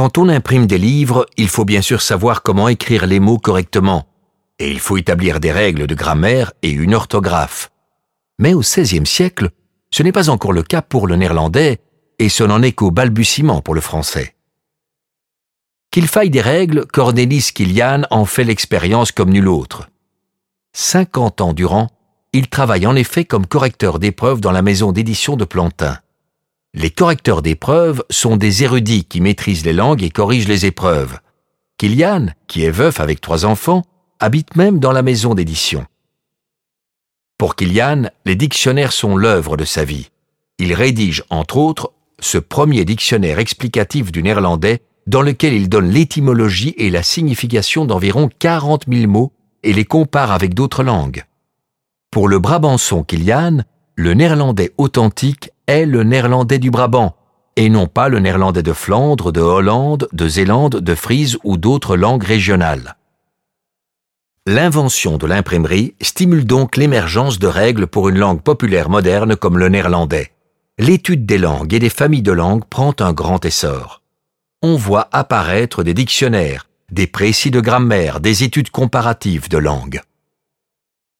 Quand on imprime des livres, il faut bien sûr savoir comment écrire les mots correctement, et il faut établir des règles de grammaire et une orthographe. Mais au XVIe siècle, ce n'est pas encore le cas pour le néerlandais, et ce n'en est qu'au balbutiement pour le français. Qu'il faille des règles, Cornelis Kilian en fait l'expérience comme nul autre. Cinquante ans durant, il travaille en effet comme correcteur d'épreuves dans la maison d'édition de Plantin. Les correcteurs d'épreuves sont des érudits qui maîtrisent les langues et corrigent les épreuves. Kilian, qui est veuf avec trois enfants, habite même dans la maison d'édition. Pour Kilian, les dictionnaires sont l'œuvre de sa vie. Il rédige, entre autres, ce premier dictionnaire explicatif du néerlandais dans lequel il donne l'étymologie et la signification d'environ 40 000 mots et les compare avec d'autres langues. Pour le Brabançon Kilian, le néerlandais authentique est le néerlandais du Brabant, et non pas le néerlandais de Flandre, de Hollande, de Zélande, de Frise ou d'autres langues régionales. L'invention de l'imprimerie stimule donc l'émergence de règles pour une langue populaire moderne comme le néerlandais. L'étude des langues et des familles de langues prend un grand essor. On voit apparaître des dictionnaires, des précis de grammaire, des études comparatives de langues.